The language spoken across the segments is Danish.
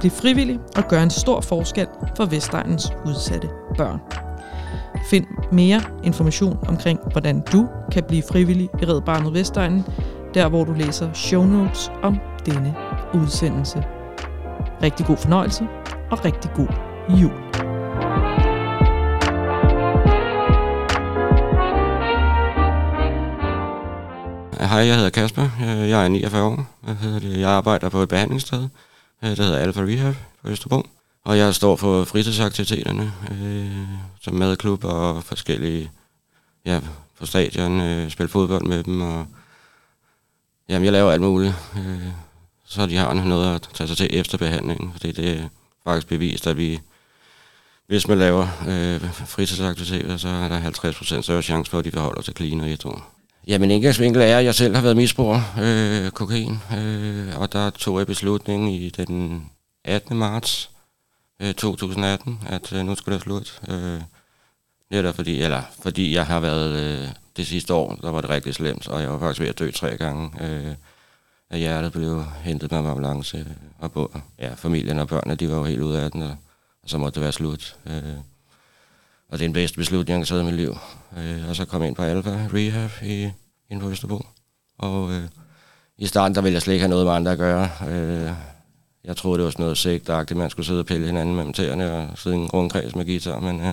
Bliv frivillig og gør en stor forskel for Vestegnens udsatte børn. Find mere information omkring, hvordan du kan blive frivillig i Red Barnet Vestegnen, der hvor du læser show notes om denne udsendelse. Rigtig god fornøjelse og rigtig god jul. Hej, jeg hedder Kasper. Jeg er 49 år. Jeg, hedder jeg arbejder på et behandlingssted, Øh, der hedder Alpha Rehab på Østerbro. Og jeg står for fritidsaktiviteterne, øh, som madklub og forskellige, ja, på stadion, øh, spille fodbold med dem, og jamen, jeg laver alt muligt. Øh, så de har noget at tage sig til efter behandlingen, fordi det er faktisk bevist, at vi, hvis man laver øh, fritidsaktiviteter, så er der 50% større chance for, at de forholder sig clean og et år. Jamen indgangsvinkel er, at jeg selv har været misbruger øh, kokain, øh, og der tog jeg beslutningen i den 18. marts øh, 2018, at øh, nu skulle det slut. Øh, netop fordi, eller fordi jeg har været øh, det sidste år, der var det rigtig slemt, og jeg var faktisk ved at dø tre gange. Øh, at hjertet blev hentet med ambulance, øh, og på, ja, familien og børnene, de var jo helt ude af den, og, og så måtte det være slut. Øh, og det er den bedste beslutning, jeg har taget i mit liv. Øh, og så kom jeg ind på Alfa Rehab i, inde på Vesterbro. Og øh, i starten, der ville jeg slet ikke have noget med andre at gøre. Øh, jeg troede, det var sådan noget sigtagtigt, man skulle sidde og pille hinanden mellem tæerne og sidde i en rundkreds med guitar, men øh,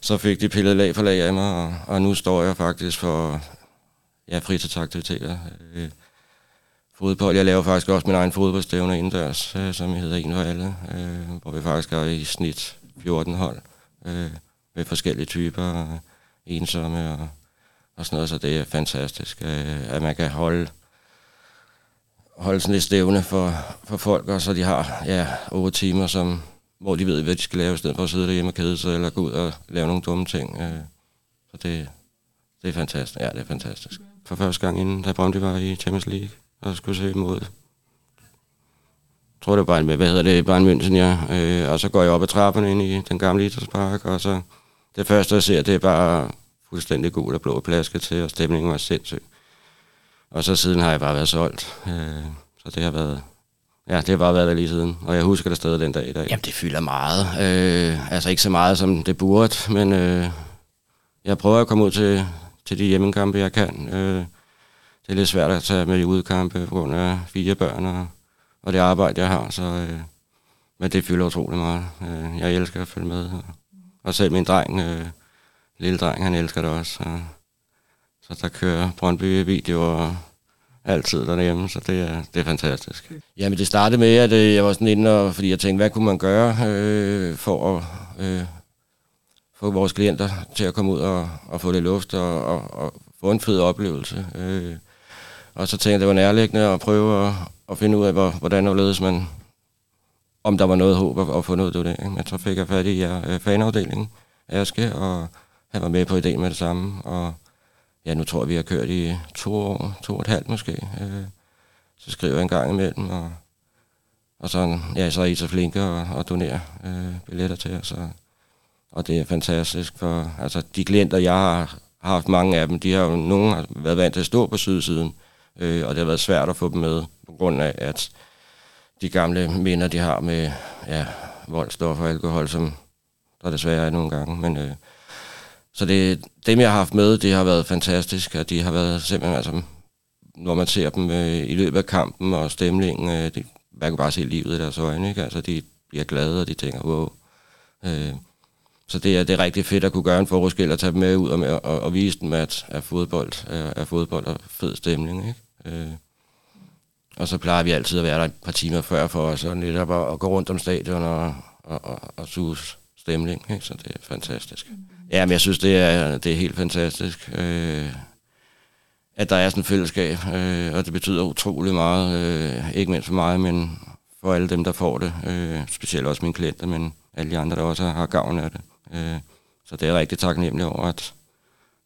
så fik de pillet lag for lag af mig, og, og nu står jeg faktisk for ja, fritidsaktiviteter. Øh, fodbold. Jeg laver faktisk også min egen fodboldstævne indendørs, øh, som hedder En for alle, øh, hvor vi faktisk har i snit 14 hold øh, med forskellige typer, ensomme og, og sådan noget, så det er fantastisk, øh, at man kan holde holde sådan lidt stævne for, for folk, og så de har ja, otte timer, som, hvor de ved, hvad de skal lave, i stedet for at sidde derhjemme og kede sig, eller gå ud og lave nogle dumme ting. Øh, så det, det er fantastisk. Ja, det er fantastisk. For første gang inden, da Brøndby var i Champions League, og skulle se mod tror, det var Bayern, hvad hedder det, Bayern München, ja. Øh, og så går jeg op ad trapperne ind i den gamle idrætspark, og så det første, jeg ser, det er bare fuldstændig gul og blå plaske til, og stemningen var sindssyg. Og så siden har jeg bare været solgt. Øh, så det har været, ja, det har bare været der lige siden. Og jeg husker det stadig den dag i dag. Jamen, det fylder meget. Øh, altså ikke så meget, som det burde, men øh, jeg prøver at komme ud til, til de hjemmekampe, jeg kan. Øh, det er lidt svært at tage med i udkampe på grund af fire børn og og det arbejde, jeg har. Så, øh, men det fylder utrolig meget. Øh, jeg elsker at følge med. Og, og selv min dreng, øh, lille dreng, han elsker det også. Så, så der kører Brøndby-videoer altid derhjemme, så det er, det er fantastisk. Jamen det startede med, at øh, jeg var sådan inde, og, fordi jeg tænkte, hvad kunne man gøre øh, for at øh, få vores klienter til at komme ud og, og få lidt luft og, og, og få en fed oplevelse. Øh, og så tænkte jeg, det var nærliggende at prøve at, at finde ud af, hvor, hvordan og ledes man, om der var noget håb at, at få noget ud af det. Men så fik jeg fat i ja, øh, fanafdelingen, Aske, og han var med på ideen med det samme. Og ja, nu tror jeg, vi har kørt i to år, to og et halvt måske. Øh, så skriver jeg en gang imellem, og, og så, ja, så er I så flinke at, og donerer øh, billetter til os. Og, og det er fantastisk, for altså, de klienter, jeg har haft mange af dem, de har jo, nogen har været vant til at stå på sydsiden, øh, og det har været svært at få dem med, grund af, at de gamle minder, de har med ja, voldstoffer og alkohol, som der desværre er nogle gange. Men, øh, så det, dem, jeg har haft med, det har været fantastisk, og de har været simpelthen, altså, når man ser dem øh, i løbet af kampen og stemningen, øh, det, man kan bare se livet i deres øjne, ikke? Altså, de bliver glade, og de tænker, wow. Øh, så det er, det er rigtig fedt at kunne gøre en forskel og tage dem med ud og, med, og, og vise dem, at, at fodbold er, er fodbold og fed stemning. Ikke? Øh, og så plejer vi altid at være der et par timer før for os, og netop at, at gå rundt om stadion og, og, og, og suge stemning. Ikke? Så det er fantastisk. Ja, men jeg synes, det er, det er helt fantastisk, øh, at der er sådan et fællesskab, øh, og det betyder utrolig meget, øh, ikke mindst for mig, men for alle dem, der får det, øh, specielt også mine klienter, men alle de andre, der også har gavn af det. Øh, så det er rigtig taknemmelig over, at,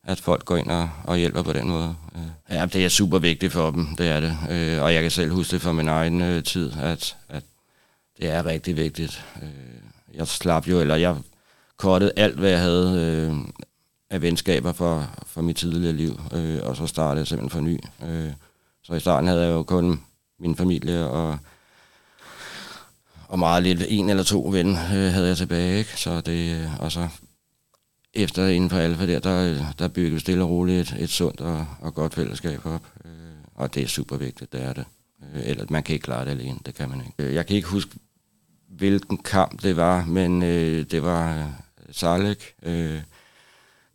at folk går ind og, og hjælper på den måde. Øh. Ja, det er super vigtigt for dem, det er det. Øh, og jeg kan selv huske det fra min egen øh, tid, at, at det er rigtig vigtigt. Jeg slap jo, eller jeg kortede alt, hvad jeg havde af venskaber for, for mit tidligere liv, og så startede jeg simpelthen for ny. Så i starten havde jeg jo kun min familie og og meget lidt en eller to ven øh, havde jeg tilbage, ikke? Så det, øh, og så efter inden for Alfa der, der, der byggede vi stille og roligt et, et sundt og, og godt fællesskab op. Øh, og det er super vigtigt, det er det. Øh, eller man kan ikke klare det alene, det kan man ikke. Øh, jeg kan ikke huske, hvilken kamp det var, men øh, det var øh, Sarlik. Øh,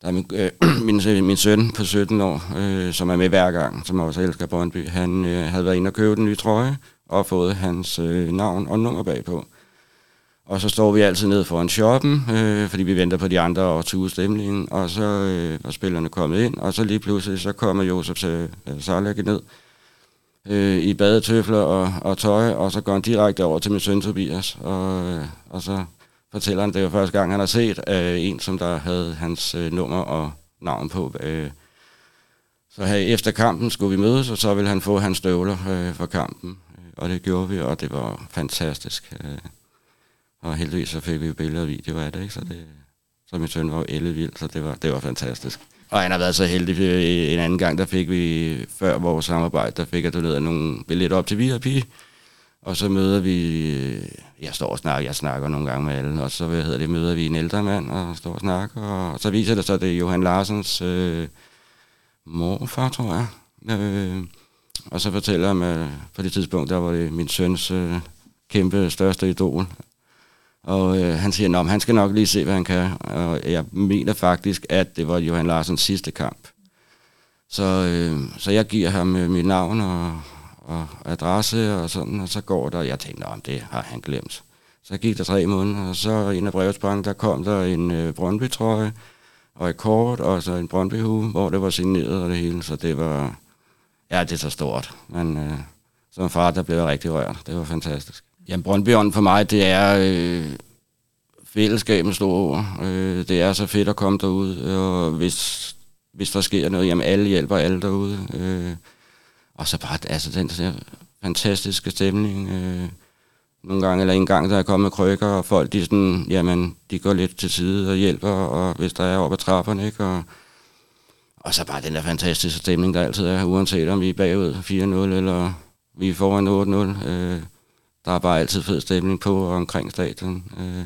der er min, øh, min, min søn på 17 år, øh, som er med hver gang, som også elsker Brøndby. Han øh, havde været inde og købe den nye trøje, og fået hans øh, navn og nummer bagpå. Og så står vi altid ned foran shoppen, øh, fordi vi venter på de andre og til udstemningen, og så øh, var spillerne kommet ind, og så lige pludselig så kommer Josef til øh, ned øh, i badetøfler og, og tøj, og så går han direkte over til min søn Tobias, og, øh, og så fortæller han, det var første gang, han har set øh, en, som der havde hans øh, nummer og navn på. Øh. Så her, efter kampen skulle vi mødes, og så ville han få hans støvler øh, for kampen øh, og det gjorde vi, og det var fantastisk. Øh, og heldigvis så fik vi billeder og videoer af det, ikke? så, det, så min søn var jo ellevild, så det var, det var fantastisk. Og han har været så heldig. Øh, en anden gang, der fik vi, før vores samarbejde, der fik jeg doneret nogle billetter op til VIP. Og så møder vi, øh, jeg står og snakker, jeg snakker nogle gange med alle, og så hvad hedder det, møder vi en ældre mand og står og snakker, og så viser det sig, at det er Johan Larsens øh, morfar, tror jeg. Øh, og så fortæller han, at på det tidspunkt, der var det min søns øh, kæmpe største idol. Og øh, han siger, at han skal nok lige se, hvad han kan. Og jeg mener faktisk, at det var Johan Larsens sidste kamp. Så, øh, så jeg giver ham øh, mit navn og, og adresse og sådan, og så går der, jeg tænkte, at det har han glemt. Så gik der tre måneder, og så en af brevsprang, der kom der en øh, Brøndby-trøje, og et kort, og så en brøndby hvor det var signeret og det hele, så det var, Ja, det er så stort. Men øh, som far, der blev jeg rigtig rørt. Det var fantastisk. Jamen, Brøndbyånden for mig, det er øh, fællesskabet store ord. Øh, det er så fedt at komme derud, og hvis, hvis der sker noget, jamen alle hjælper alle derude. Øh, og så bare, altså den der fantastiske stemning. Øh, nogle gange, eller en gang, der er kommet krykker, og folk, de, sådan, jamen, de går lidt til side og hjælper, og hvis der er oppe ad trapperne, ikke? Og, og så bare den der fantastiske stemning, der altid er, uanset om vi er bagud 4-0 eller vi er foran 8-0. Øh, der er bare altid fed stemning på og omkring stadion. Øh,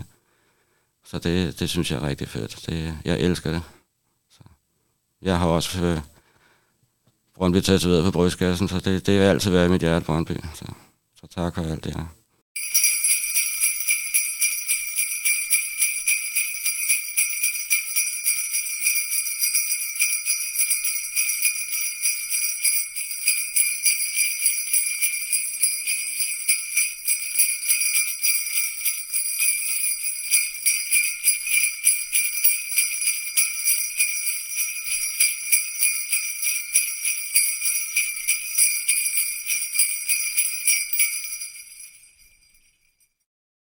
så det, det synes jeg er rigtig fedt. Det, jeg elsker det. Så jeg har også øh, Brøndby tatoveret på brystkassen, så det, det vil altid være i mit hjerte, Brøndby. Så, så tak for alt det her.